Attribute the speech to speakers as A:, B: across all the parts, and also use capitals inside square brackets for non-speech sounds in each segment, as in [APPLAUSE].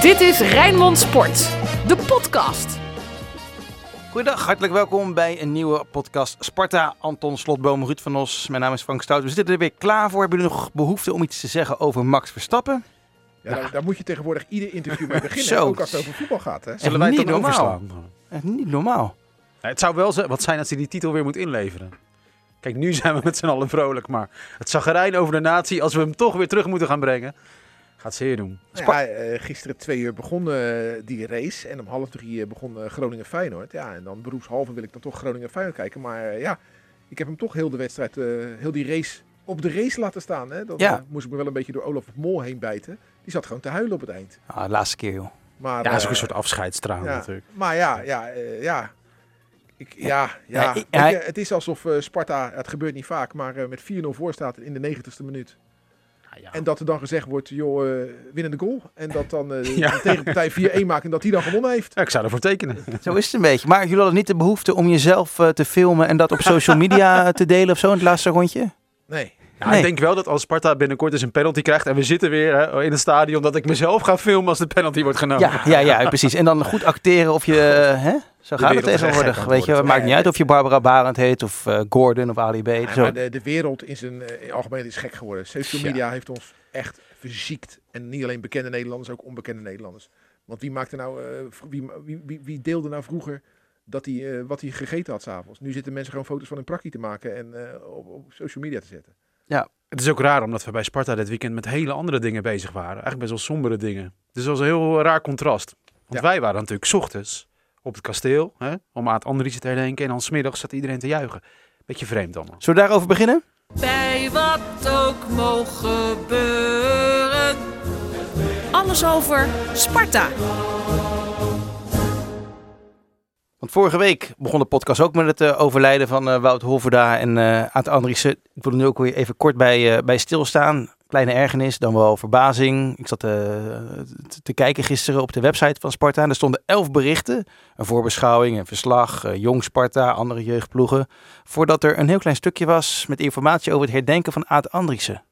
A: Dit is Rijnmond Sport, de podcast.
B: Goedendag, hartelijk welkom bij een nieuwe podcast Sparta. Anton Slotboom, Ruud van Os, mijn naam is Frank Stout. We zitten er weer klaar voor. Hebben jullie nog behoefte om iets te zeggen over Max Verstappen?
C: Ja, daar, daar moet je tegenwoordig ieder interview mee [LAUGHS] beginnen.
B: Zo.
C: Ook als het over voetbal gaat. Hè?
B: Zullen wij het
D: niet
B: dan
D: normaal?
B: overslaan? Echt niet normaal.
D: Ja, het zou wel z- wat zijn als hij die titel weer moet inleveren. Kijk, nu zijn we met z'n allen vrolijk, maar het zagrijn over de natie, als we hem toch weer terug moeten gaan brengen, gaat zeer doen.
C: Ja, eh, gisteren twee uur begon eh, die race. En om half drie eh, begon Groningen-Feyenoord. Ja, en dan beroepshalve wil ik dan toch Groningen-Feyenoord kijken. Maar eh, ja, ik heb hem toch heel de wedstrijd, eh, heel die race op de race laten staan. Hè? Dat
B: Ja.
C: moest ik me wel een beetje door Olaf Mol heen bijten. Die zat gewoon te huilen op het eind.
B: Ah, laatste keer, joh.
C: Maar,
D: Ja, dat is ook een soort afscheidstraan
C: ja.
D: natuurlijk.
C: Maar ja, ja, ja. Ik, ja, ja.
B: Ja,
C: Weet
B: ik- hij-
C: je, het is alsof eh, Sparta, het gebeurt niet vaak, maar eh, met 4-0 voor staat in de 90ste minuut.
D: Ja, ja.
C: En dat er dan gezegd wordt, joh, eh winnende goal. En dat dan eh, [LAUGHS]
D: Ja.
C: de tegenpartij 4-1 maakt en dat die dan gewonnen heeft.
D: Ja, ik zou ervoor tekenen.
B: Zo is het een beetje. Maar jullie hadden niet de behoefte om jezelf eh, te filmen en dat op social media [LAUGHS] te delen of zo in het laatste rondje?
C: Nee.
D: Ja,
B: Nee.
D: Ik denk wel dat als Sparta binnenkort eens een penalty krijgt en we zitten weer hè, in het stadion, dat ik mezelf ga filmen als de penalty wordt genomen.
B: Ja, ja, ja, precies. En dan goed acteren of je, [LAUGHS] hè? Zo gaat het
D: is
B: tegenwoordig. Weet je, het maakt niet uit of je Barbara Barend heet of eh, Gordon of Ali B.
C: Ja,
B: Zo.
C: maar de, de wereld in zijn eh, in algemeen is gek geworden. Social
D: Ja.
C: media heeft ons echt verziekt. En niet alleen bekende Nederlanders, ook onbekende Nederlanders. Want wie maakte nou, eh, wie, wie, wie, wie deelde nou vroeger dat hij, wat hij gegeten had s'avonds? Nu zitten mensen gewoon foto's van een prakkie te maken en eh, op, op social media te zetten.
D: Het is ook raar omdat we bij Sparta dit weekend met hele andere dingen bezig waren. Eigenlijk best wel sombere dingen. Dus dat was een heel raar contrast. Want
C: Ja.
D: wij waren natuurlijk 's ochtends op het kasteel hè, om Aad Andriessen te herdenken. En dan 's middags zat iedereen te juichen. Beetje vreemd allemaal.
B: Zullen we daarover beginnen?
A: Bij wat ook mogen gebeuren. Alles over Sparta.
B: Want vorige week begon de podcast ook met het eh, overlijden van eh, Wout Holverda en eh Aad Andriessen. Ik wil er nu ook weer even kort bij, bij stilstaan. Kleine ergernis, dan wel verbazing. Ik zat te- kijken gisteren op de website van Sparta. En er stonden elf berichten. Een voorbeschouwing, een verslag, jong Sparta, andere jeugdploegen. Voordat er een heel klein stukje was met informatie over het herdenken van Aad Andriessen.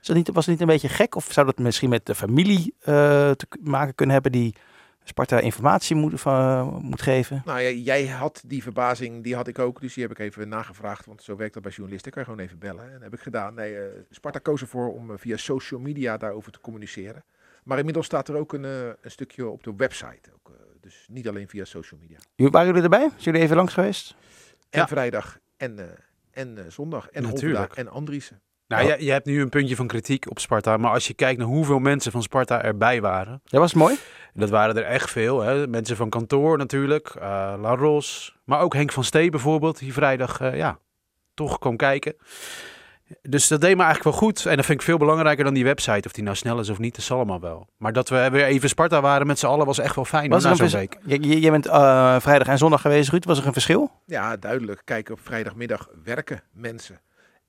B: Dat niet, was het niet een beetje gek? Of zou dat misschien met de familie te maken kunnen hebben die Sparta informatie moet, van, moet geven?
C: Nou ja, jij had die verbazing, die had ik ook. Dus die heb ik even nagevraagd. Want zo werkt dat bij journalisten. Kan je gewoon even bellen. En dat heb ik gedaan. Nee, eh, Sparta koos ervoor om eh, via social media daarover te communiceren. Maar inmiddels staat er ook een, eh, een stukje op de website. Ook, eh, dus niet alleen via social media.
B: Waren jullie erbij? Zijn jullie even langs geweest?
C: En
D: Ja.
C: vrijdag en, eh, en eh, zondag. En
D: Natuurlijk.
C: En Andriessen.
D: Nou, je, je hebt nu een puntje van kritiek op Sparta. Maar als je kijkt naar hoeveel mensen van Sparta erbij waren.
B: Dat was het mooi.
D: Dat waren er echt veel. Hè? Mensen van kantoor natuurlijk. eh La Ros. Maar ook Henk van Stee bijvoorbeeld. Die vrijdag eh, ja, toch kwam kijken. Dus dat deed me eigenlijk wel goed. En dat vind ik veel belangrijker dan die website. Of die nou snel is of niet, dat is allemaal wel. Maar dat we weer even Sparta waren met z'n allen was echt wel fijn.
B: Was er
D: na
B: een
D: zo'n
B: vers-
D: week.
B: J- j- jij bent eh, vrijdag en zondag geweest, Ruud. Was er een verschil?
C: Ja, duidelijk. Kijk, op vrijdagmiddag werken mensen.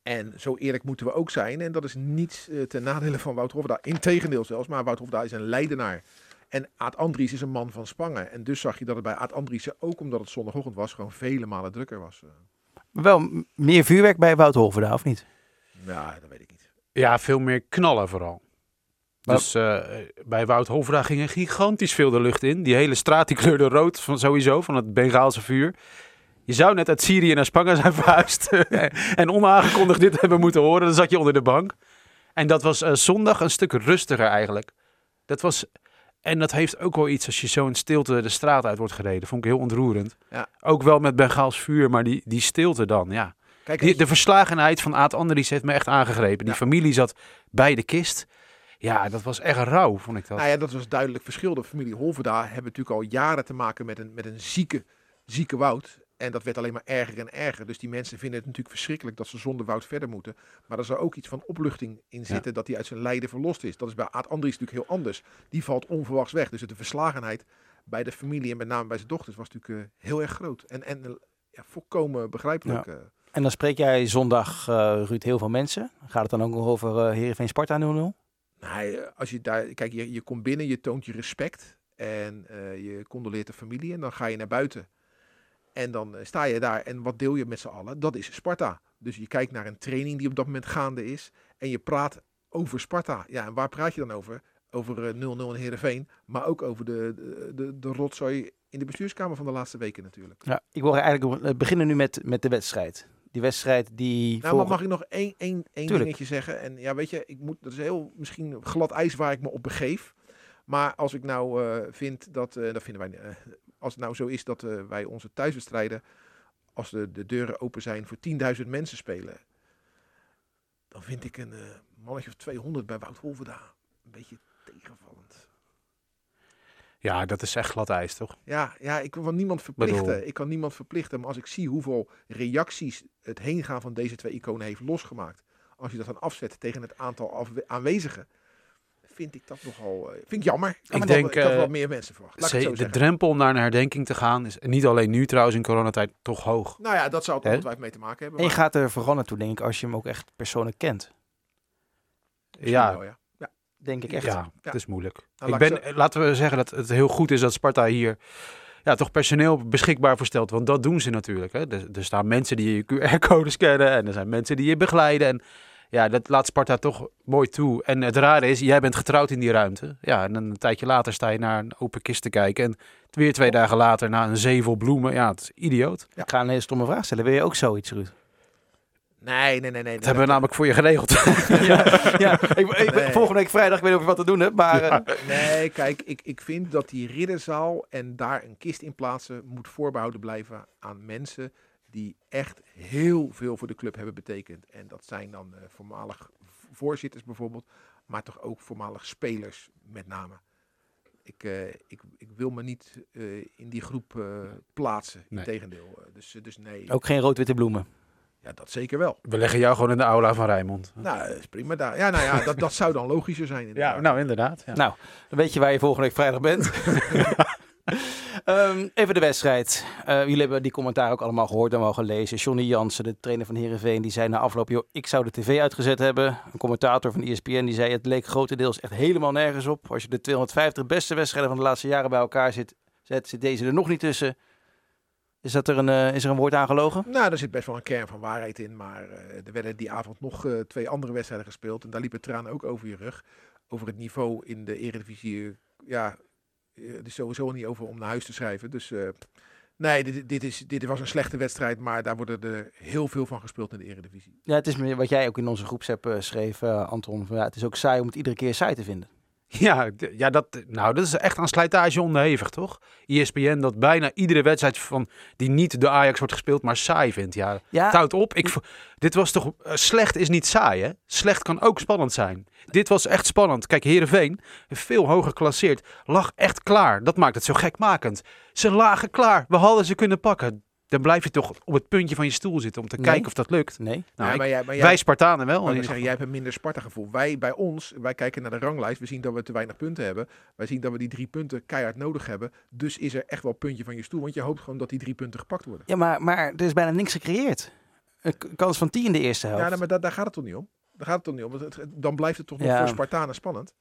C: En zo eerlijk moeten we ook zijn. En dat is niets eh, ten nadele van Wout Hofda. Integendeel zelfs. Maar Wout Hofda is een leidenaar. En Aad Andries is een man van Spangen. En dus zag je dat het bij Aad Andriessen, ook omdat het zondagochtend was, gewoon vele malen drukker was.
B: Wel meer vuurwerk bij Wout Holverda, of niet?
C: Ja, dat weet ik niet.
D: Ja, veel meer knallen vooral. Dus eh, bij Wout Hovra ging er gigantisch veel de lucht in. Die hele straat die kleurde rood van, sowieso, van het Bengaalse vuur. Je zou net uit Syrië naar Spanje zijn [LAUGHS] verhuisd. [LAUGHS] en onaangekondigd dit hebben moeten horen. Dan zat je onder de bank. En dat was eh, zondag een stuk rustiger eigenlijk. Dat was... En dat heeft ook wel iets als je zo in stilte de straat uit wordt gereden. Vond ik heel ontroerend.
C: Ja.
D: Ook wel met Bengaals vuur, maar die, die stilte dan, ja.
C: Kijk,
D: Die, de verslagenheid van Aad Andries heeft me echt aangegrepen. Die
C: Ja.
D: familie zat bij de kist. Ja, dat was echt rauw, vond ik dat.
C: Nou ja, dat was duidelijk verschil. De familie Holverda hebben natuurlijk al jaren te maken met een, met een zieke, zieke Wout. En dat werd alleen maar erger en erger. Dus die mensen vinden het natuurlijk verschrikkelijk dat ze zonder Wout verder moeten. Maar er zou ook iets van opluchting in zitten dat hij uit zijn lijden verlost is. Dat is bij Aad Andries natuurlijk heel anders. Die valt onverwachts weg. Dus de verslagenheid bij de familie en met name bij zijn dochters was natuurlijk eh, heel erg groot. En, en eh, ja, volkomen begrijpelijk. eh.
B: En dan spreek jij zondag, eh, Ruud, heel veel mensen. Gaat het dan ook nog over eh Heerenveen Sparta 0-0?
C: Nou, als je daar, kijk, je, je komt binnen, je toont je respect en je condoleert de familie en dan ga je naar buiten. En dan eh, sta je daar en wat deel je met z'n allen? Dat is Sparta. Dus je kijkt naar een training die op dat moment gaande is en je praat over Sparta. Ja, en waar praat je dan over? over eh, 0-0 in Heerenveen. Maar ook over de, de, de, de rotzooi in de bestuurskamer van de laatste weken natuurlijk.
B: Ja, ik wil eigenlijk eh, beginnen nu met, met de wedstrijd. Die wedstrijd die...
C: Nou, maar mag ik nog één, één, één
B: Tuurlijk.
C: dingetje zeggen? En ja, weet je, ik moet, dat is heel misschien glad ijs waar ik me op begeef. Maar als ik nou eh, vind dat, eh, dat vinden wij, eh, als het nou zo is dat wij onze thuiswedstrijden, als de, de deuren open zijn, voor 10.000 mensen spelen, dan vind ik een mannetje of 200 bij Wout Holverda een beetje tegenvallend.
D: Ja, dat is echt glad ijs, toch?
C: Ja, ja, ik kan niemand verplichten.
D: Bedoel-
C: Ik kan niemand verplichten. Maar als ik zie hoeveel reacties het heengaan van deze twee iconen heeft losgemaakt. Als je dat dan afzet tegen het aantal aanwezigen. Vind ik dat nogal. eh, vind ik jammer. Ik, had
D: Ik
C: wel-
D: denk,
C: ik had
D: eh,
C: wel meer mensen verwacht. Laat ik het
D: Zee-
C: zo
D: de
C: zeggen.
D: drempel om naar een herdenking te gaan is niet alleen nu trouwens in coronatijd toch hoog.
C: Nou ja, dat zou het ongetwijfeld mee te maken hebben.
B: En je gaat er vooral naartoe, denk ik, als je hem ook echt persoonlijk kent.
D: Ja,
C: wel, ja. ja.
B: Denk ik echt.
D: ja,
C: Ja.
D: het is moeilijk.
C: Nou,
D: ik ben, laten we zeggen dat het heel goed is dat Sparta hier ja, toch personeel beschikbaar voor stelt. Want dat doen ze natuurlijk. Hè. Er, er staan mensen die je QR-code scannen en er zijn mensen die je begeleiden. En ja, dat laat Sparta toch mooi toe. En het rare is, jij bent getrouwd in die ruimte. Ja, en een tijdje later sta je naar een open kist te kijken. En weer twee dagen later naar een zee vol bloemen. Ja, het is idioot.
B: Ik ga een hele stomme vraag stellen. Wil je ook zoiets, Ruud?
C: Nee, nee, nee. nee
D: Dat hebben we namelijk voor je geregeld. [LAUGHS]
B: ja, ja. Ik, ik,
C: Nee.
B: Volgende week vrijdag, ik weet niet of je wat te doen hebt, maar... eh,
C: Nee, kijk, ik, ik vind dat die ridderzaal en daar een kist in plaatsen moet voorbehouden blijven aan mensen die echt heel veel voor de club hebben betekend. En dat zijn dan eh, voormalig voorzitters bijvoorbeeld, maar toch ook voormalig spelers met name. Ik, eh, ik, ik wil me niet eh, in die groep eh, plaatsen,
D: Nee.
C: integendeel. Dus, dus nee,
B: ook geen rood-witte bloemen.
C: ja, dat zeker wel.
D: We leggen jou gewoon in de aula van Rijnmond.
C: Nou, dat is prima daar. Ja, nou ja, dat, dat zou dan logischer zijn. [LAUGHS]
D: Ja, nou inderdaad. Ja.
B: Nou, dan weet je waar je volgende week vrijdag bent. [LAUGHS] Ehm, even de wedstrijd. Eh, jullie hebben die commentaar ook allemaal gehoord en wel gelezen. Johnny Jansen, de trainer van Heerenveen, die zei na afloop... Joh, ik zou de tv uitgezet hebben. Een commentator van ESPN die zei... het leek grotendeels echt helemaal nergens op. Als je de 250 beste wedstrijden van de laatste jaren bij elkaar zit, zet, zit deze er nog niet tussen. Is, dat er een, eh, is er een woord aangelogen?
C: Nou, er zit best wel een kern van waarheid in. Maar eh, er werden die avond nog twee andere wedstrijden gespeeld. En daar liepen tranen ook over je rug. Over het niveau in de Eredivisie. ja, eh, er is sowieso niet over om naar huis te schrijven. Dus eh, nee, dit, dit, is, dit was een slechte wedstrijd. Maar daar worden er heel veel van gespeeld in de Eredivisie.
B: Ja, het is wat jij ook in onze eh, schreef, eh, Anton. Van, ja, het is ook saai om het iedere keer saai te vinden. [LAUGHS]
D: Ja, ja dat, nou, dat is echt aan slijtage onderhevig, toch? ESPN dat bijna iedere wedstrijd van die niet de Ajax wordt gespeeld, maar saai vindt. Ja,
B: Ja,
D: het houdt op. Ik, dit was toch... eh, slecht is niet saai, hè? Slecht kan ook spannend zijn. Dit was echt spannend. Kijk, Heerenveen, veel hoger geclasseerd, lag echt klaar. Dat maakt het zo gekmakend. Ze lagen klaar. We hadden ze kunnen pakken. Dan blijf je toch op het puntje van je stoel zitten om te
B: Nee.
D: kijken of dat lukt.
B: nee.
D: Nou,
C: Ja,
D: ik-
C: maar jij, maar jij,
D: wij Spartanen wel. ieder
C: zeggen, jij hebt een minder Sparta-gevoel. Wij bij ons, wij kijken naar de ranglijst. We zien dat we te weinig punten hebben. Wij zien dat we die drie punten keihard nodig hebben. Dus is er echt wel een puntje van je stoel. Want je hoopt gewoon dat die drie punten gepakt worden.
B: Ja, maar, maar er is bijna niks gecreëerd. Een kans van 10 in de eerste helft.
C: Ja, nou, maar daar, daar gaat het toch niet om? Daar gaat het toch niet om? Want het- dan blijft het toch nog voor Spartanen spannend?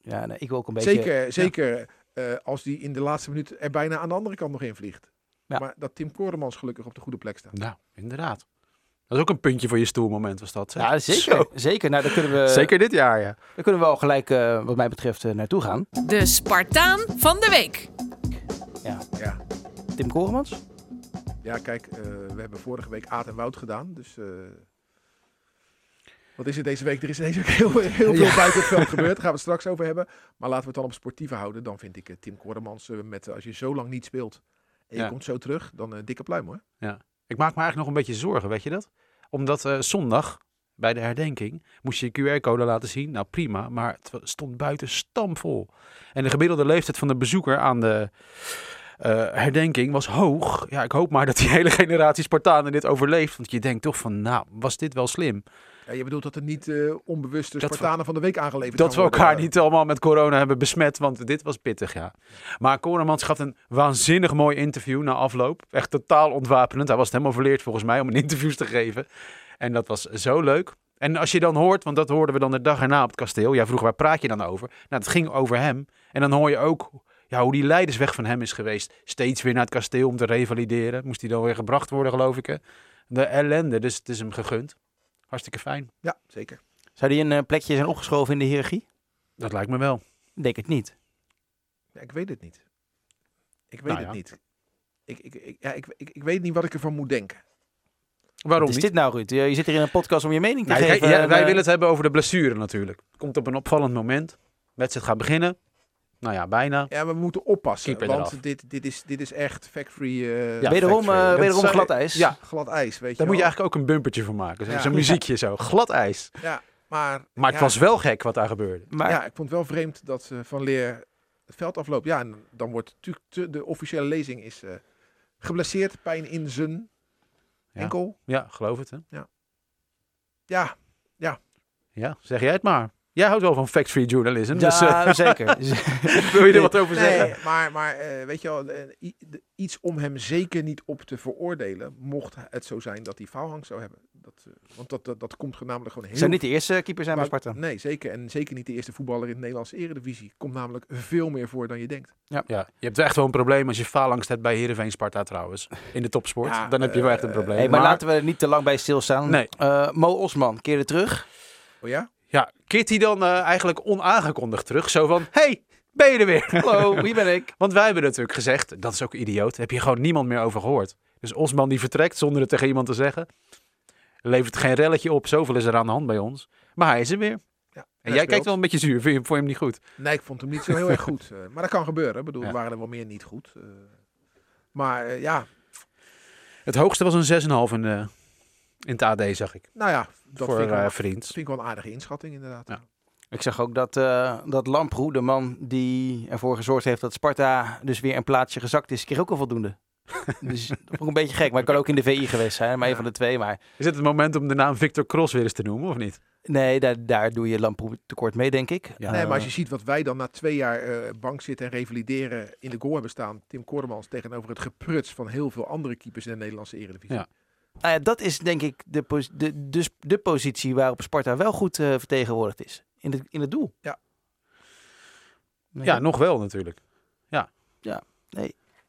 B: Ja, nee, ik wil ook een beetje...
C: zeker zeker eh, als die in de laatste minuut er bijna aan de andere kant nog in vliegt.
B: Ja.
C: Maar dat Tim Koremans gelukkig op de goede plek staat.
D: Nou, inderdaad. Dat is ook een puntje voor je stoelmoment, was dat. zeg.
B: Ja, zeker.
D: Zo.
B: Zeker. Nou, daar kunnen we,
D: Zeker dit jaar, ja.
B: daar kunnen we wel gelijk, eh, wat mij betreft, eh, naartoe gaan.
A: De Spartaan van de week.
C: Ja,
B: Tim Koremans.
C: ja kijk, eh, we hebben vorige week Aad en Wout gedaan. Dus eh, wat is er deze week? Er is deze week heel, heel veel
D: Ja.
C: buiten het veld gebeurd. Daar gaan we het straks over hebben. Maar laten we het dan op sportieve houden. Dan vind ik Tim Koremans met als je zo lang niet speelt en je
D: Ja.
C: komt zo terug, dan een dikke pluim hoor.
D: Ik maak me eigenlijk nog een beetje zorgen, weet je dat? Omdat eh, zondag, bij de herdenking, moest je QR-code laten zien. Nou, prima, maar het stond buiten stampvol. En de gemiddelde leeftijd van de bezoeker aan de eh, herdenking was hoog. Ja, ik hoop maar dat die [LAUGHS] hele generatie Spartanen dit overleeft. Want je denkt toch van, nou, was dit wel slim?
C: Ja, je bedoelt dat er niet eh, onbewuste
D: we-
C: Spartanen van de week aangeleverd
D: Dat we
C: worden.
D: elkaar niet allemaal met corona hebben besmet, want dit was pittig, ja. Maar Koremans gaf een waanzinnig mooi interview na afloop. Echt totaal ontwapenend. Hij was het helemaal verleerd volgens mij om een [LAUGHS] interviews te geven. En dat was zo leuk. En als je dan hoort, want dat hoorden we dan de dag erna op het kasteel. Ja, vroeg waar praat je dan over? Nou, het ging over hem. En dan hoor je ook ja, hoe die leidersweg van hem is geweest. Steeds weer naar het kasteel om te revalideren. Moest hij dan weer gebracht worden, geloof ik. Hè? De ellende, dus het is hem gegund. Hartstikke fijn.
C: Ja, zeker.
B: Zou die een eh, plekje zijn opgeschoven in de hiërarchie?
D: Dat lijkt me wel.
B: Denk het niet.
C: Ja, ik weet het niet. Ik weet
D: Nou
C: het
D: ja.
C: niet. Ik, ik, ik, ja, ik, ik, ik weet niet wat ik ervan moet denken.
D: Waarom
B: Wat is
D: niet?
B: dit nou, Ruud? Je je zit hier in een podcast om je mening te
D: Nou,
B: geven.
D: kijk, ja,
B: en,
D: wij
B: eh,
D: willen het hebben over de blessure natuurlijk. Komt op een opvallend moment. Wedstrijd gaat beginnen. Nou ja, bijna.
C: Ja, maar we moeten oppassen.
D: Keeper
C: want
D: eraf.
C: dit, dit, is, dit is echt factory eh,
D: Ja,
B: wederom
C: factory.
B: eh, wederom glad ijs.
D: Ja,
C: glad ijs, weet je
D: daar moet je eigenlijk ook een bumpertje voor maken. Zo-
C: Ja.
D: Zo'n muziekje zo. Glad ijs.
C: Ja, maar
D: Maar het
C: ja,
D: was wel gek wat daar gebeurde.
B: Maar
C: ja, ik vond het wel vreemd dat eh, Van Leer het veld afloopt. Ja, en dan wordt natuurlijk de officiële lezing is eh, geblesseerd, pijn in zijn
D: Ja.
C: enkel.
D: Ja, geloof het. Hè?
C: Ja,
D: Ja, zeg jij het maar. Jij houdt wel van factory journalism. Dus
B: ja,
D: eh,
B: zeker. [LAUGHS]
D: wil je er wat over zeggen?
C: nee, maar, maar eh, weet je wel, eh, iets om hem zeker niet op te veroordelen, mocht het zo zijn dat hij faalhang zou hebben. Dat, eh, want dat, dat, dat komt namelijk gewoon heel
B: Zou niet de eerste keeper zijn bij Sparta.
C: Nee, zeker. En zeker niet de eerste voetballer in de Nederlandse eredivisie. Komt namelijk veel meer voor dan je denkt.
D: Ja, je hebt echt wel een probleem als je faalangst hebt bij Heerenveen Sparta trouwens. In de topsport.
C: Ja,
D: dan heb je wel echt een probleem.
B: Hey, maar, laten we er niet te lang bij stilstaan.
D: Nee.
B: Eh, Mo Osman keerde terug.
C: Oh ja?
D: Ja, keert hij dan eh, eigenlijk onaangekondigd terug? Zo van, hey, ben je er weer? [LAUGHS]
B: Hallo, hier ben ik.
D: Want wij hebben natuurlijk gezegd, dat is ook idioot, heb je gewoon niemand meer over gehoord. Dus Osman die vertrekt zonder het tegen iemand te zeggen. Levert geen relletje op, zoveel is er aan de hand bij ons. Maar hij is er weer.
C: ja.
D: En jij
C: speelt.
D: kijkt wel een beetje zuur, vind je, vond je hem niet goed?
C: Nee, ik vond hem niet zo heel erg [LAUGHS] goed. eh, maar dat kan gebeuren. Ik bedoel,
D: Ja.
C: waren er wel meer niet goed. eh. maar ja,
D: Het hoogste was een 6,5 in, de, in het AD, zag ik.
C: nou ja, dat
D: voor
C: vind, ik wel,
D: eh, vriend.
C: vind ik wel een aardige inschatting inderdaad.
D: Ja.
B: Ik zag ook dat, eh dat Lamproe, de man die ervoor gezorgd heeft dat Sparta dus weer een plaatsje gezakt is, kreeg ook al voldoende. [LAUGHS] dus dat vond ik een beetje gek. Maar ik kan ook in de VI geweest zijn, maar een
C: Ja.
B: van de twee. Maar
D: Is het het moment om de naam Victor Cross weer eens te noemen, of niet?
B: nee, daar, daar doe je Lamproe tekort mee, denk ik.
D: Ja.
C: nee, maar als je ziet wat wij dan na twee jaar eh, bank zitten en revalideren in de goal hebben staan. Tim Kordemans tegenover het gepruts van heel veel andere keepers in de Nederlandse eredivisie.
D: Ja.
B: Nou ja, dat is denk ik de, pos- de, dus de positie waarop Sparta wel goed eh, vertegenwoordigd is. In het, in het doel.
C: Ja.
B: Nee.
D: Ja, nog wel natuurlijk.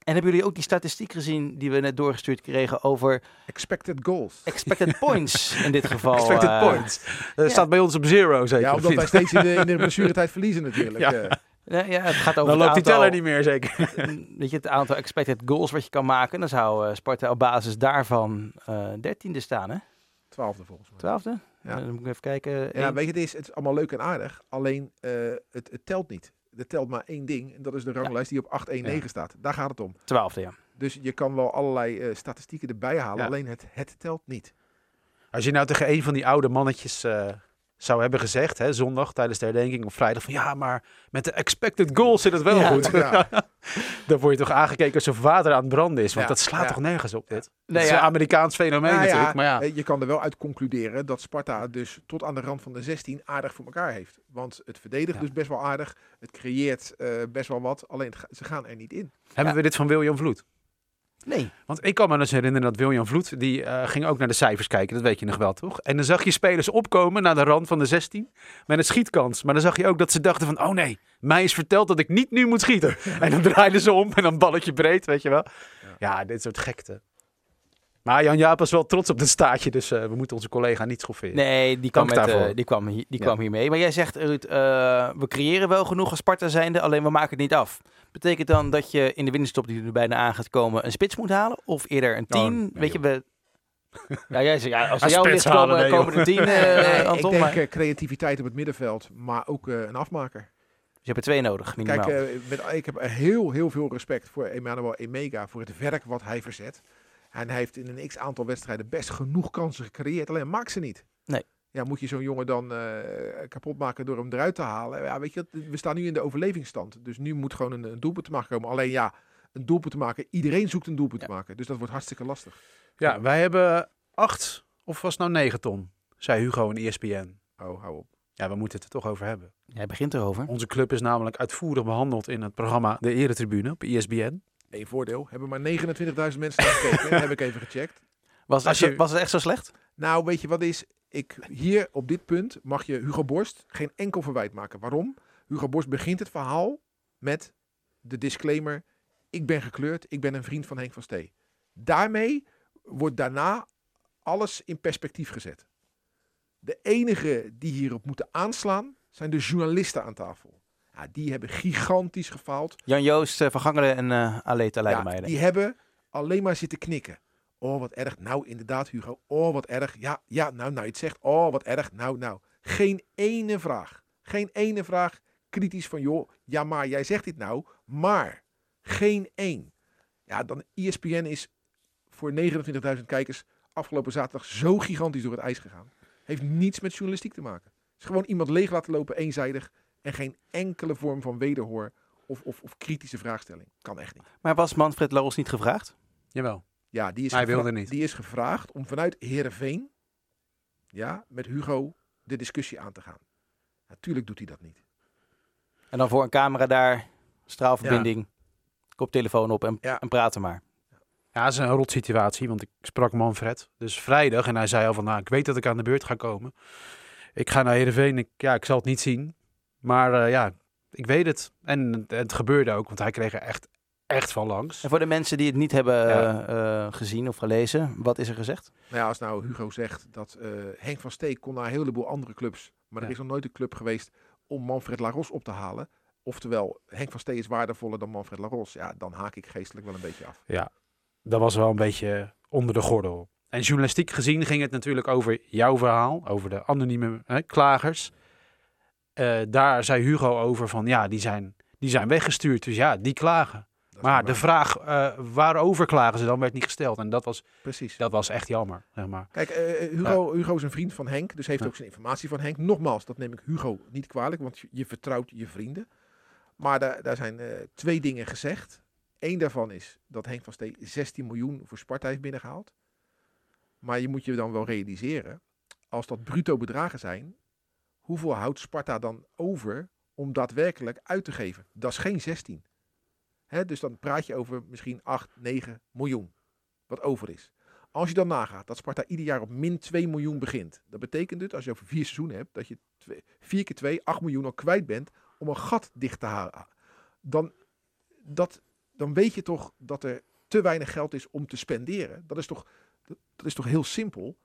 B: En hebben jullie ook die statistiek gezien die we net doorgestuurd kregen over
C: Expected goals.
B: expected [LAUGHS] points in dit geval?
D: Expected
B: eh,
D: points. Dat staat bij ons op zero, zeker.
C: Ja, omdat wij steeds in de, in de [LAUGHS] blessuretijd verliezen natuurlijk.
D: Ja.
C: Eh.
B: Ja, ja, het gaat over
D: Dan loopt die teller niet meer, zeker. [LAUGHS]
B: Weet je, het aantal expected goals wat je kan maken. Dan zou eh, Sparta op basis daarvan eh dertiende staan, hè?
C: Twaalfde volgens mij.
B: Twaalfde?
C: Ja.
B: Dan moet ik even kijken.
C: Ja, weet je, het is, het is allemaal leuk en aardig. Alleen eh, het, het telt niet. Er telt maar één ding. En dat is de ranglijst die op 819
D: Ja.
C: staat. Daar gaat het om.
B: Twaalfde, ja.
C: Dus je kan wel allerlei eh, statistieken erbij halen.
D: Ja.
C: Alleen het, het telt niet.
D: Als je nou tegen een van die oude mannetjes eh, zou hebben gezegd, hè, zondag tijdens de herdenking of vrijdag, van ja, maar met de expected goals zit het wel
B: Ja.
D: goed.
C: Ja. [LAUGHS]
D: Dan word je toch aangekeken alsof water aan het branden is, want
C: Ja,
D: dat slaat toch nergens op dit.
B: Nee,
D: dat is
B: ja.
D: een Amerikaans fenomeen
C: Nou
D: natuurlijk, maar ja.
C: eh, Je kan er wel uit concluderen dat Sparta dus tot aan de rand van de 16 aardig voor elkaar heeft. Want het verdedigt dus best wel aardig. Het creëert eh, best wel wat. Alleen het ze gaan er niet in.
D: Hebben we dit van William Vloed?
B: Nee.
D: Want ik kan me dus herinneren dat William Vloed, die eh, ging ook naar de cijfers kijken, dat weet je nog wel, toch? En dan zag je spelers opkomen naar de rand van de 16 met een schietkans. Maar dan zag je ook dat ze dachten van, oh nee, mij is verteld dat ik niet nu moet schieten. [LAUGHS] en dan draaiden ze om en dan balletje breed, weet je wel. Ja, dit soort gekte. Maar Jan Jaap was wel trots op dit staatje, dus eh, we moeten onze collega niet schofferen.
B: Nee, die kwam, met, eh, die kwam, hier, die
D: Ja.
B: kwam hier mee. Maar jij zegt, Ruud, eh, we creëren wel genoeg als Sparta zijnde, alleen we maken het niet af. Betekent dan dat je in de winterstop die er bijna aan gaat komen een spits moet halen? Of eerder een
D: Oh,
B: tien?
D: nee,
B: Weet je, we... [LAUGHS] Ja, jij zegt, ja, als jouw
D: spits
B: ligt komen,
D: halen, nee,
B: komen er tien, [LAUGHS]
C: Nee, ik
B: Anton.
C: denk
B: Maar...
C: creativiteit op het middenveld. Maar ook eh, een afmaker.
B: Dus je hebt er twee nodig, minimaal.
C: Kijk, eh, met, ik heb heel, heel veel respect voor Emmanuel Emega. Voor het werk wat hij verzet. En hij heeft in een x-aantal wedstrijden best genoeg kansen gecreëerd. Alleen maakt ze niet.
B: Nee.
C: Ja, moet je zo'n jongen dan eh, kapot maken door hem eruit te halen? Ja, weet je, we staan nu in de overlevingsstand. Dus nu moet gewoon een, een doelpunt te maken komen. Alleen ja, een doelpunt te maken. Iedereen zoekt een doelpunt
B: Ja.
C: te maken. Dus dat wordt hartstikke lastig.
D: Ja, wij hebben acht, of was het nou negen ton, zei Hugo in ESPN.
C: Oh, hou op.
D: Ja, we moeten het er toch over hebben.
B: Jij begint erover.
D: Onze club is namelijk uitvoerig behandeld in het programma De Eretribune op ESPN.
C: Eén voordeel. Hebben maar 29.000 mensen naar gekeken. [LAUGHS] heb ik even gecheckt.
B: Was, het
D: Als
B: echt
D: je-
B: zo- was het echt zo slecht?
C: Nou, weet je wat is? Ik, hier op dit punt mag je Hugo Borst geen enkel verwijt maken. Waarom? Hugo Borst begint het verhaal met de disclaimer: Ik ben gekleurd, ik ben een vriend van Henk van Stee. Daarmee wordt daarna alles in perspectief gezet. De enige die hierop moeten aanslaan zijn de journalisten aan tafel. Ja, die hebben gigantisch gefaald.
B: Jan-Joost uh, van Gangelen en uh, Aleta
C: Ja,
B: Leidemeijer.
C: die hebben alleen maar zitten knikken. Oh, wat erg. Nou, inderdaad, Hugo. Oh, wat erg. Ja, ja, nou, nou, je het zegt. Oh, wat erg. Nou, nou. Geen ene vraag. Geen ene vraag kritisch van, joh, ja, maar jij zegt dit nou. Maar geen één. Ja, dan ESPN is voor 29.000 kijkers afgelopen zaterdag zo gigantisch door het ijs gegaan. Heeft niets met journalistiek te maken. Het is gewoon iemand leeg laten lopen, eenzijdig. En geen enkele vorm van wederhoor of, of, of kritische vraagstelling. Kan echt niet.
B: Maar was Manfred Laros niet gevraagd?
D: Jawel.
C: Ja, die is,
D: Hij wilde niet.
C: die is gevraagd om vanuit Heerenveen ja, met Hugo de discussie aan te gaan. Natuurlijk doet hij dat niet.
B: En dan voor een camera daar, straalverbinding, koptelefoon op en,
C: Ja.
B: en praten maar.
D: Ja, dat is een rot situatie, want ik sprak Manfred. Dus vrijdag en hij zei al van, nou, ik weet dat ik aan de beurt ga komen. Ik ga naar Heerenveen, ik, ja, ik zal het niet zien. Maar eh, ja, ik weet het. En het, het gebeurde ook, want hij kreeg er echt, echt van langs.
B: En voor de mensen die het niet hebben
D: Ja.
B: eh, eh, gezien of gelezen, wat is er gezegd?
C: Nou ja, als nou Hugo zegt dat eh, Henk van Steek kon naar een heleboel andere clubs. Maar er
D: Ja.
C: is nog nooit een club geweest om Manfred Laros op te halen. Oftewel, Henk van Steek is waardevoller dan Manfred Laros. Ja, dan haak ik geestelijk wel een beetje af.
D: Dat was wel een beetje onder de gordel. En journalistiek gezien ging het natuurlijk over jouw verhaal, over de anonieme hè, klagers. Eh, daar zei Hugo over van, ja, die zijn, die zijn weggestuurd. Dus ja, die klagen. Maar de vraag eh, waarover klagen ze dan werd niet gesteld. En dat was,
C: Precies.
D: dat was echt jammer. Zeg maar.
C: Kijk, eh, Hugo, Hugo is een vriend van Henk, dus heeft
D: Ja.
C: ook zijn informatie van Henk. Nogmaals, dat neem ik Hugo niet kwalijk, want je, vertrouwt je vrienden. Maar daar, daar zijn twee dingen gezegd. Eén daarvan is dat Henk van Stee 16 miljoen voor Sparta heeft binnengehaald. Maar je moet je dan wel realiseren, als dat bruto bedragen zijn, hoeveel houdt Sparta dan over om daadwerkelijk uit te geven? Dat is geen 16. Hè, dus dan praat je over misschien 8, 9 miljoen, wat over is. Als je dan nagaat dat Sparta ieder jaar op min 2 miljoen begint. Dat betekent dus, als je over vier seizoenen hebt, dat je 4 keer 2, 8 miljoen al kwijt bent om een gat dicht te halen. Dan, dat, dan weet je toch dat er te weinig geld is om te spenderen. Dat is toch, dat is toch heel simpel.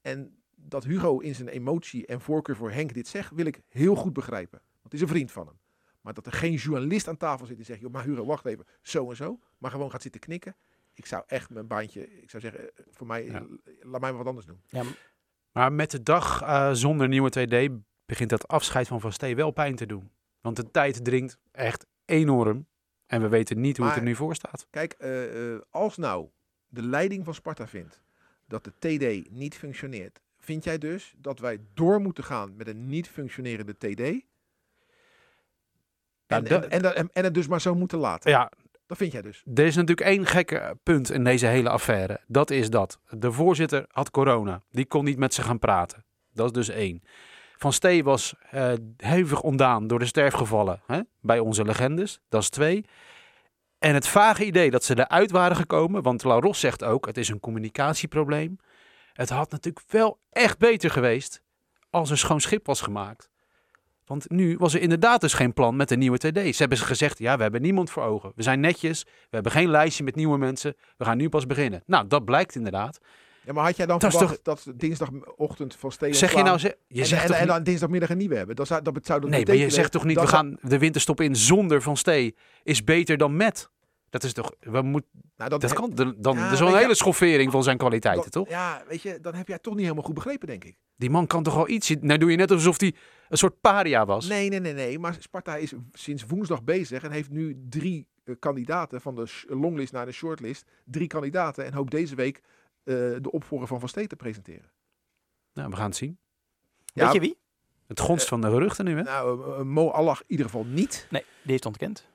C: En dat Hugo in zijn emotie en voorkeur voor Henk dit zegt, wil ik heel goed begrijpen. Want het is een vriend van hem. Maar dat er geen journalist aan tafel zit die zegt, joh, maar Hugo, wacht even, zo en zo. Maar gewoon gaat zitten knikken. Ik zou echt mijn baantje, ik zou zeggen, eh, voor mij,
D: Ja.
C: laat mij maar wat anders doen.
B: Ja, maar-
D: met de dag eh, zonder nieuwe 2D begint dat afscheid van Van Stee wel pijn te doen. Want de tijd dringt echt enorm. En we weten niet hoe het er nu voor staat.
C: Kijk, eh, eh, als nou de leiding van Sparta vindt dat de TD niet functioneert, vind jij dus dat wij door moeten gaan met een niet functionerende TD? En,
D: dat-
C: en, en, dat- en, en het dus maar zo moeten laten.
D: Ja,
C: Dat vind jij dus.
D: er is natuurlijk één gekke punt in deze hele affaire. Dat is dat de voorzitter had corona. Die kon niet met ze gaan praten. Dat is dus één. Van Stee was eh, hevig ontdaan door de sterfgevallen hè, bij onze legendes. Dat is twee. En het vage idee dat ze eruit waren gekomen, want La Ros zegt ook, het is een communicatieprobleem. Het had natuurlijk wel echt beter geweest als er schoon schip was gemaakt. Want nu was er inderdaad dus geen plan met de nieuwe TD. Ze hebben gezegd, ja, we hebben niemand voor ogen. We zijn netjes, we hebben geen lijstje met nieuwe mensen. We gaan nu pas beginnen. Nou, dat blijkt inderdaad.
C: Ja, maar had jij dan
D: Dat
C: verwacht dat dinsdagochtend van Steen
D: Zeg je nou, ze- je
C: en,
D: zegt
C: en,
D: toch
C: en
D: niet-
C: dan dinsdagmiddag een nieuwe hebben? Dat zou, dat zou dan
D: Nee, maar je zegt toch niet,
C: dat
D: we gaan de winterstop in zonder Van Stee is beter dan met. Dat is toch, we moet,
C: Nou, dat,
D: dat kan, dan, dan
C: Ja,
D: dat is wel een
C: je-
D: hele schoffering van zijn kwaliteiten, toch?
C: Ja, weet je, dan heb jij toch niet helemaal goed begrepen, denk ik.
D: Die man kan toch wel iets, nou doe je net alsof hij een soort paria was.
C: Nee, nee, nee, nee. Maar Sparta is sinds woensdag bezig en heeft nu drie eh, kandidaten van de longlist naar de shortlist. Drie kandidaten en hoopt deze week eh, de opvolger van Van Steen te presenteren.
D: Nou, we gaan het zien.
C: Ja,
B: Weet je wie?
D: Het gonst van de geruchten nu, hè?
C: Nou, eh, eh, Mo Allah in ieder geval niet.
B: Nee, die heeft ontkend.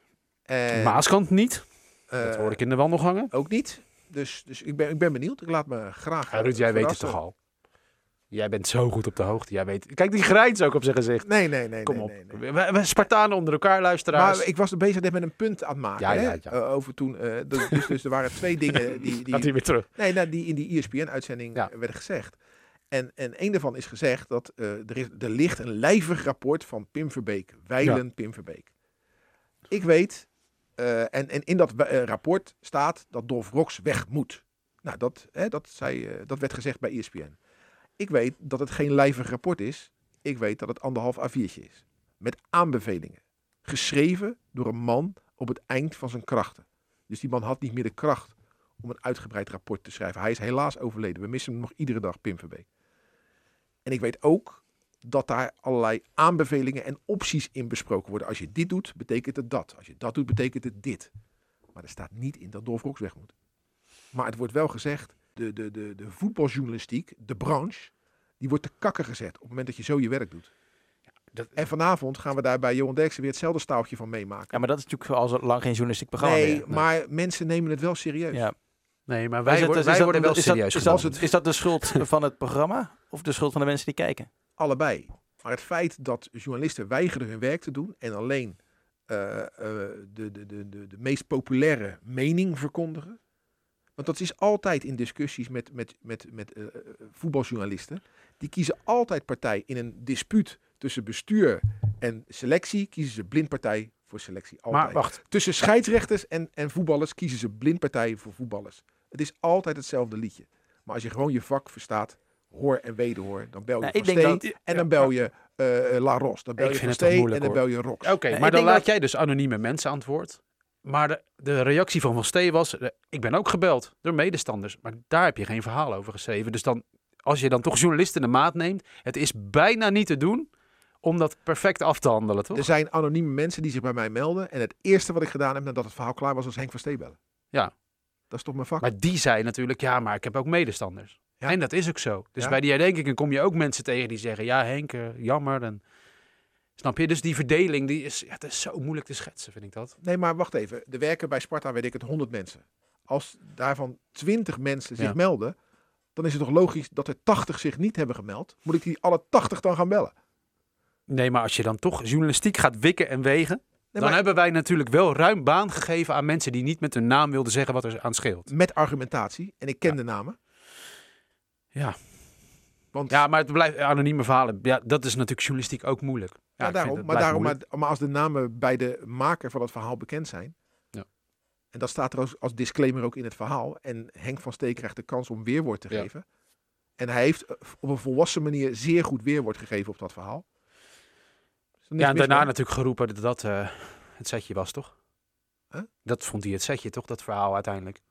C: En,
D: Maaskant niet.
C: Eh,
D: Dat hoor ik in de wandelgangen.
C: Ook niet. Dus, dus ik, ben, ik ben benieuwd. Ik laat me graag.
D: Ja,
C: eh,
D: Ruud, jij weet het toch al? Jij bent zo goed op de hoogte. Jij weet... Kijk, die grijns ook op zijn gezicht.
C: Nee, nee, nee.
D: Kom
C: nee,
D: op.
C: nee, nee.
D: We, we Spartanen onder elkaar, luisteraars.
C: Maar ik was bezig met een punt aan het maken.
D: Ja,
C: hè,
D: ja, ja.
C: eh, over toen. eh, dus, dus, dus er waren twee dingen [LAUGHS] die,
D: Gaat
C: die,
D: hij weer terug.
C: Nee, nou, die in die ESPN-uitzending
D: Ja.
C: werden gezegd. En, en een daarvan is gezegd dat eh, er, is, er ligt een lijvig rapport van Pim Verbeek. Weilen Pim Verbeek. Ik weet, eh, en, in dat eh, rapport staat dat Dolf Rox weg moet. Nou, dat, hè, dat, zei, eh, dat werd gezegd bij ESPN. Ik weet dat het geen lijvig rapport is. Ik weet dat het anderhalf A4'tje is. Met aanbevelingen. geschreven door een man op het eind van zijn krachten. Dus die man had niet meer de kracht om een uitgebreid rapport te schrijven. Hij is helaas overleden. We missen hem nog iedere dag, Pim Verbeek. En ik weet ook dat daar allerlei aanbevelingen en opties in besproken worden. Als je dit doet, betekent het dat. Als je dat doet, betekent het dit. Maar er staat niet in dat Dolf Rox weg moet. Maar het wordt wel gezegd, de, de, de, de voetbaljournalistiek, de branche, die wordt te kakken gezet op het moment dat je zo je werk doet.
D: Dat,
C: En vanavond gaan we daar bij Johan Derksen weer hetzelfde staaltje van meemaken.
B: Ja, maar dat is natuurlijk al lang geen journalistiek programma
C: nee,
B: meer.
C: maar mensen nemen het wel serieus.
B: Ja.
D: nee, maar wij, worden,
B: is
D: wij
B: dat-
D: worden wel
B: is dat-
D: serieus
B: is
D: genomen.
B: dat, is dat de schuld [LAUGHS] van het programma of de schuld van de mensen die kijken?
C: Allebei. Maar het feit dat journalisten weigeren hun werk te doen en alleen eh, eh, de, de, de, de, de meest populaire mening verkondigen. Want dat is altijd in discussies met, met, met, met eh, eh, voetbaljournalisten. Die kiezen altijd partij in een dispuut tussen bestuur en selectie. Kiezen ze blind partij voor selectie. Altijd.
D: maar wacht,
C: Tussen scheidsrechters en, en voetballers kiezen ze blind partij voor voetballers. Het is altijd hetzelfde liedje. Maar als je gewoon je vak verstaat, hoor en wederhoor, dan bel je
B: Nou,
C: Steen
B: dat-
C: en dan bel je eh, La Ros. Dan bel
D: Ik
C: je Steen en dan
D: hoor.
C: bel je Rox.
D: Oké, maar dan laat
B: dat-
D: jij dus anonieme mensen antwoord. Maar de, de reactie van Van Steen was, eh, ik ben ook gebeld door medestanders. Maar daar heb je geen verhaal over geschreven. Dus dan, als je dan toch journalisten de maat neemt, het is bijna niet te doen om dat perfect af te handelen, toch?
C: Er zijn anonieme mensen die zich bij mij melden. En het eerste wat ik gedaan heb nadat het verhaal klaar was, was Henk van Steen bellen.
D: Ja.
C: Dat is toch mijn vak?
D: Maar die zei natuurlijk, ja, maar ik heb ook medestanders.
C: Ja.
D: En dat is ook zo. Dus
C: Ja.
D: bij die herdenkingen kom je ook mensen tegen die zeggen, ja Henk, eh, jammer. En, snap je? Dus die verdeling, die is, ja, het is zo moeilijk te schetsen, vind ik dat.
C: Nee, maar wacht even. Er werken bij Sparta, weet ik het, 100 mensen. Als daarvan 20 mensen zich melden, dan is het toch logisch dat er 80 zich niet hebben gemeld. Moet ik die alle 80 dan gaan bellen?
D: Nee, maar als je dan toch journalistiek gaat wikken en wegen,
C: Nee,
D: dan
C: maar
D: hebben wij natuurlijk wel ruim baan gegeven aan mensen die niet met hun naam wilden zeggen wat er aan scheelt.
C: met argumentatie. En ik ken de namen.
D: Ja.
C: Want
D: Ja, maar het blijft anonieme verhalen. Ja, dat is natuurlijk journalistiek ook moeilijk. Ja,
C: daarom, maar, daarom
D: moeilijk.
C: maar, maar als de namen bij de maker van het verhaal bekend zijn.
D: Ja.
C: En dat staat er als, als disclaimer ook in het verhaal. En Henk van Steek krijgt de kans om weerwoord te
D: Ja.
C: geven. En hij heeft eh, op een volwassen manier zeer goed weerwoord gegeven op dat verhaal. Er
D: Ja, en daarna
C: mee?
D: natuurlijk geroepen dat dat eh, het setje was, toch?
C: Huh?
D: Dat vond hij het setje, toch? Dat verhaal uiteindelijk.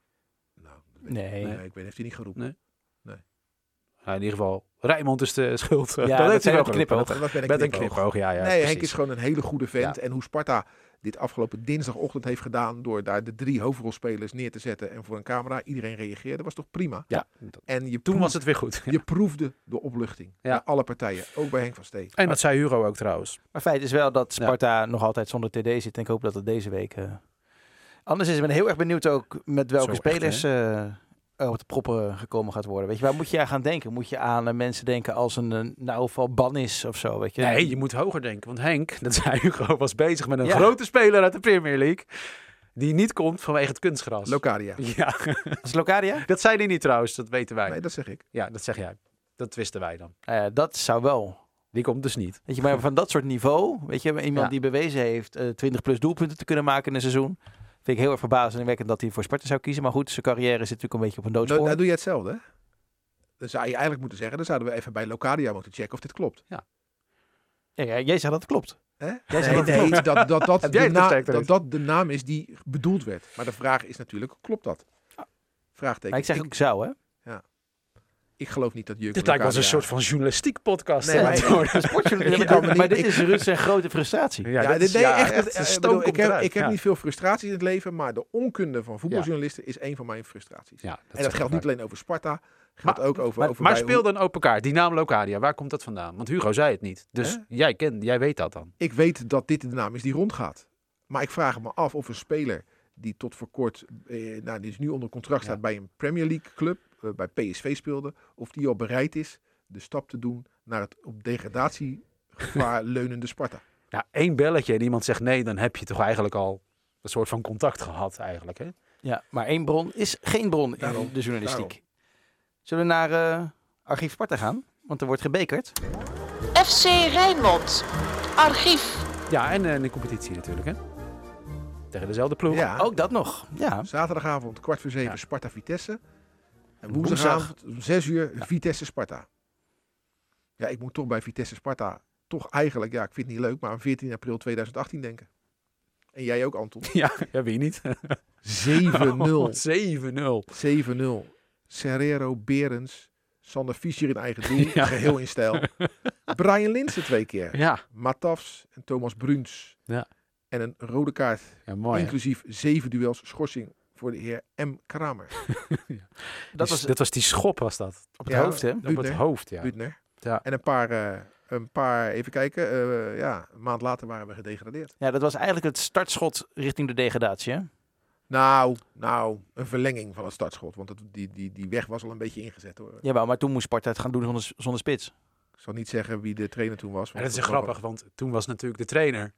C: Nou,
B: Nee.
C: ik- nee, ik weet heeft hij niet geroepen.
D: Nee. Ja, in ieder geval, Rijmond is de schuld. [LAUGHS]
B: Ja,
D: dat
B: dat
D: heeft hij wel
C: een
D: Met een
C: knipoog.
D: ja. ja
C: nee, Henk is gewoon een hele goede vent. En hoe Sparta dit afgelopen dinsdagochtend heeft gedaan door daar de drie hoofdrolspelers neer te zetten en voor een camera. Iedereen reageerde, was toch prima.
D: Ja,
C: En je
D: toen was het weer goed.
C: Je proefde de opluchting
D: Ja.
C: bij alle partijen, ook bij Henk van Steen.
D: En dat zei Hugo ook trouwens.
B: Maar feit is wel dat Sparta nog altijd zonder TD zit. En ik hoop dat het deze week... eh, Anders is men heel erg benieuwd ook met welke
D: Zo
B: spelers op de proppen gekomen gaat worden. Weet je, waar moet je aan gaan denken? Moet je aan eh, mensen denken als een uh, nou van Bannis of zo, weet je?
D: Nee, je moet hoger denken. Want Henk, [LAUGHS] dat zei Hugo, was bezig met een
B: Ja.
D: grote speler uit de Premier League. Die niet komt vanwege het kunstgras.
C: Locadia. [LAUGHS]
D: ja,
B: Als Locadia?
D: dat zei hij niet trouwens, dat weten wij.
C: Nee, dat zeg ik.
D: Ja, dat zeg jij. Dat wisten wij dan.
B: Nou dat zou wel.
D: Die komt dus niet.
B: Weet je, maar van dat soort niveau, weet je, iemand
D: Ja.
B: die bewezen heeft eh 20 plus doelpunten te kunnen maken in een seizoen. Vind ik heel erg verbazingwekkend dat hij voor Sparta zou kiezen. Maar goed, zijn carrière zit natuurlijk een beetje op een doodspoor.
C: nou doe je hetzelfde. hè? Dan zou je eigenlijk moeten zeggen, dan zouden we even bij Locadia moeten checken of dit klopt.
B: Ja, ja, jij zegt dat het klopt.
C: Hè?
B: Jij
C: Nee,
B: zegt dat het
C: nee,
B: klopt.
C: dat, dat, dat, [LAUGHS] de na- dat de naam is die bedoeld werd. Maar de vraag is natuurlijk, klopt dat? Vraagteken.
B: Maar ik zeg ook zou, hè?
C: Ik geloof niet dat Jurgen
D: Dit lijkt wel eens een soort van journalistiek podcast.
C: Nee, maar me
B: maar, [LAUGHS] dit is Ruud zijn grote frustratie.
C: Ja,
D: dit
C: dit,
D: is-
C: nee,
D: ja,
C: echt.
D: stoom
C: ik heb, ik heb
D: ja.
C: niet veel frustraties in het leven, maar de onkunde van voetbaljournalisten is een van mijn frustraties.
D: Ja,
C: en dat geldt niet alleen over Sparta, geldt
D: Maar-
C: ook over,
D: Maar,
C: over
D: maar speel dan open kaart. Die naam Locadia, waar komt dat vandaan? Want Hugo zei het niet. Dus jij, kent, jij weet dat dan.
C: Ik weet dat dit de naam is die rondgaat. Maar ik vraag me af of een speler die tot voor kort, eh, nou, die is nu onder contract staat
D: Ja.
C: bij een Premier League club, eh, bij PSV speelde, of die al bereid is de stap te doen naar het op degradatiegevaar leunende [LAUGHS] Sparta.
D: Ja, één belletje en iemand zegt nee, dan heb je toch eigenlijk al een soort van contact gehad eigenlijk. Hè?
B: Ja, maar één bron is geen bron in
C: Daarom,
B: de journalistiek. Zullen we naar eh, Archief Sparta gaan? Want er wordt gebekerd.
E: FC Rijnmond. Archief.
D: Ja, en de competitie natuurlijk. Hè? Tegen dezelfde ploeg.
C: Ja,
B: Ook dat nog. Ja.
C: zaterdagavond kwart voor zeven
D: Ja.
C: Sparta Vitesse. En
B: Woensdag.
C: woensdagavond om zes uur
B: Ja.
C: Vitesse Sparta. Ja, ik moet toch bij Vitesse Sparta toch eigenlijk, ja, ik vind het niet leuk, maar aan 14 april 2018 denken. En jij ook, Anton. [LAUGHS]
D: Ja, ja wie niet?
C: 7-0.
D: 7-0.
C: 7-0. Serrero, Berens, Sander Fischer in eigen doel, [LAUGHS]
D: Ja.
C: geheel in stijl. [LAUGHS] Brian Linsen twee keer.
D: Ja.
C: Matafs en Thomas Bruns.
D: Ja.
C: En een rode kaart,
D: ja, mooi. hè?
C: inclusief zeven duels schorsing voor de heer M. Kramer. [LAUGHS]
B: Dat
D: Die-
B: was
D: dat was die schop, was dat.
B: op het
C: Ja,
B: hoofd, hè?
D: Op het hoofd, ja.
C: Buutner.
D: Ja.
C: En een paar, eh, een paar, even kijken, eh, ja, een maand later waren we gedegradeerd.
B: Ja, dat was eigenlijk het startschot richting de degradatie, hè?
C: Nou, nou, een verlenging van het startschot. Want het, die, die, die weg was al een beetje ingezet hoor.
B: Jawel, maar toen moest Sparta het gaan doen zonder, zonder spits.
C: Ik zal niet zeggen wie de trainer toen was. Want
D: dat is
C: was
D: grappig, want toen was natuurlijk de trainer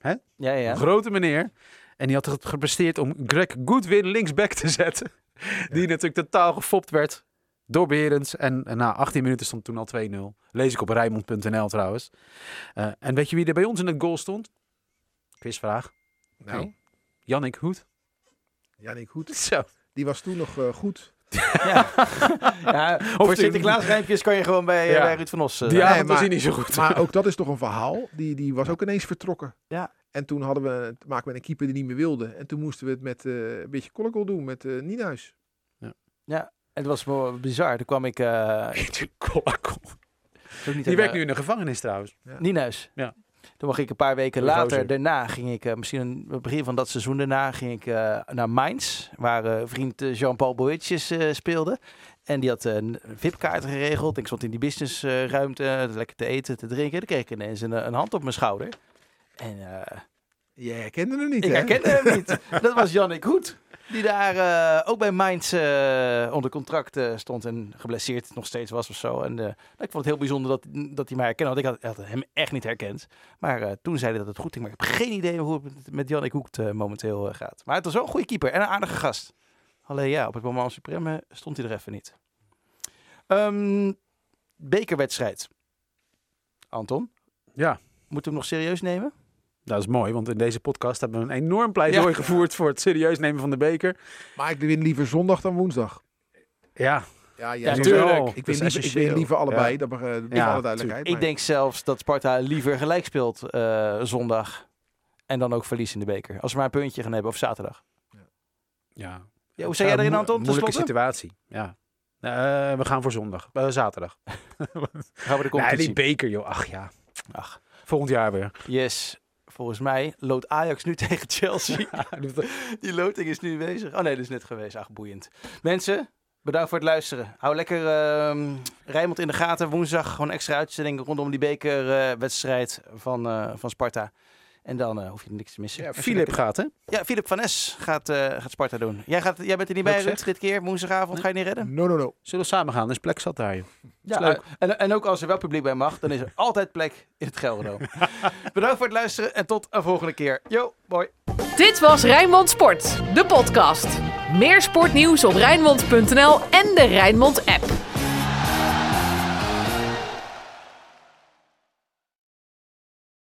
B: Ja, ja, ja.
D: een grote meneer. En die had het gepresteerd om Greg Goodwin linksback te zetten. [LAUGHS] Die natuurlijk totaal gefopt werd door Berends. En, en na 18 minuten stond toen al 2-0. Lees ik op Rijnmond.nl trouwens. Eh, en weet je wie er bij ons in het goal stond? Quizvraag.
C: Nou,
D: Nee. Jannik Hoed.
C: Jannik Hoed. [LAUGHS]
D: Zo.
C: Die was toen nog eh, goed. [LAUGHS]
B: ja. ja voor
D: die-
B: Sinterklaas rijmpjes kan je gewoon bij, eh,
D: Ja.
B: bij Ruud van Os. eh,
D: Die
C: Nee,
D: was
C: maar-
D: hij niet zo goed.
C: Maar ook dat is toch een verhaal. Die, die was ook ineens vertrokken.
B: Ja.
C: En toen hadden we te maken met een keeper die niet meer wilde. En toen moesten we het met eh, een beetje kolkol doen met eh Nienhuis.
B: Het was wel bizar. Toen kwam ik... eh [LAUGHS] niet
D: Die werkt nu in de gevangenis trouwens.
B: Nienhuis.
D: Ja.
B: Toen mag ik een paar weken later, daarna ging ik, eh, misschien een het begin van dat seizoen daarna, ging ik eh, naar Mainz, waar eh, vriend Jean-Paul Boetjes eh, speelde. En die had een VIP-kaart geregeld. Ik stond in die businessruimte, lekker te eten, te drinken. Dan kreeg ik ineens een, een hand op mijn schouder. En eh,
C: Jij herkende hem niet,
B: ik
C: hè?
B: herkende hem niet. [LAUGHS] Dat was Jannik Hoed. Die daar eh, ook bij Mainz eh, onder contract eh, stond en geblesseerd nog steeds was of zo. En eh, nou, ik vond het heel bijzonder dat, dat hij mij herkende, want ik had, had hem echt niet herkend. Maar eh, toen zei hij dat het goed ging. Maar ik heb geen idee hoe het met Jannik Hoed momenteel gaat. Maar het was wel een goede keeper en een aardige gast. Alleen ja, op het moment supreme stond hij er even niet. Ehm, bekerwedstrijd. Anton,
D: Ja.
B: moeten we hem nog serieus nemen?
D: Dat is mooi, want in deze podcast hebben we een enorm pleidooi
B: Ja.
D: gevoerd voor het serieus nemen van de beker.
C: Maar ik win liever zondag dan woensdag.
D: Ja,
C: Ja,
B: Ja,
C: jij
B: tuurlijk.
C: wel.
D: Dat
C: Ik win, liever, ik win liever allebei.
D: Ja.
C: Dat mag, voor
D: Ja,
C: alle duidelijkheid.
B: Ik
C: maar-
B: denk zelfs dat Sparta liever gelijk speelt eh, zondag. En dan ook verliest in de beker. Als we maar een puntje gaan hebben of zaterdag.
D: ja.
B: Ja, hoe zei jij erin, Anton?
D: Moeilijke
B: Tenslotte?
D: situatie, ja. Eh, we gaan voor zondag, zaterdag. [LAUGHS]
B: Gaan we de
D: Nee,
B: competitie.
D: die beker, joh. Ach ja,
B: Ach,
D: volgend jaar weer.
B: yes. Volgens mij loodt Ajax nu [LAUGHS] tegen Chelsea. [LAUGHS] Die loting is nu bezig. Oh nee, dat is net geweest. Ach, boeiend. Mensen, bedankt voor het luisteren. Hou lekker ehm Rijnmond in de gaten. Woensdag gewoon extra uitzending rondom die bekerwedstrijd van, eh, van Sparta. En dan eh, hoef je niks te missen.
D: Ja, Philip
B: lekker-
D: gaat, hè?
B: Ja, Philip van Es gaat, eh, gaat Sparta doen. Jij, gaat, jij bent er niet bij, Ruud, dit keer. Woensdagavond ga je niet redden?
C: No, no, no.
D: Zullen we samen gaan? Er is plek zat daar, joh.
B: Ja,
D: leuk.
B: eh, En, en ook als er wel publiek bij mag, dan is er [LAUGHS] altijd plek in het Gelderdoom. [LAUGHS] Bedankt voor het luisteren en tot een volgende keer. Yo, bye.
A: Dit was Rijnmond Sport, de podcast. Meer sportnieuws op Rijnmond.nl en de Rijnmond app.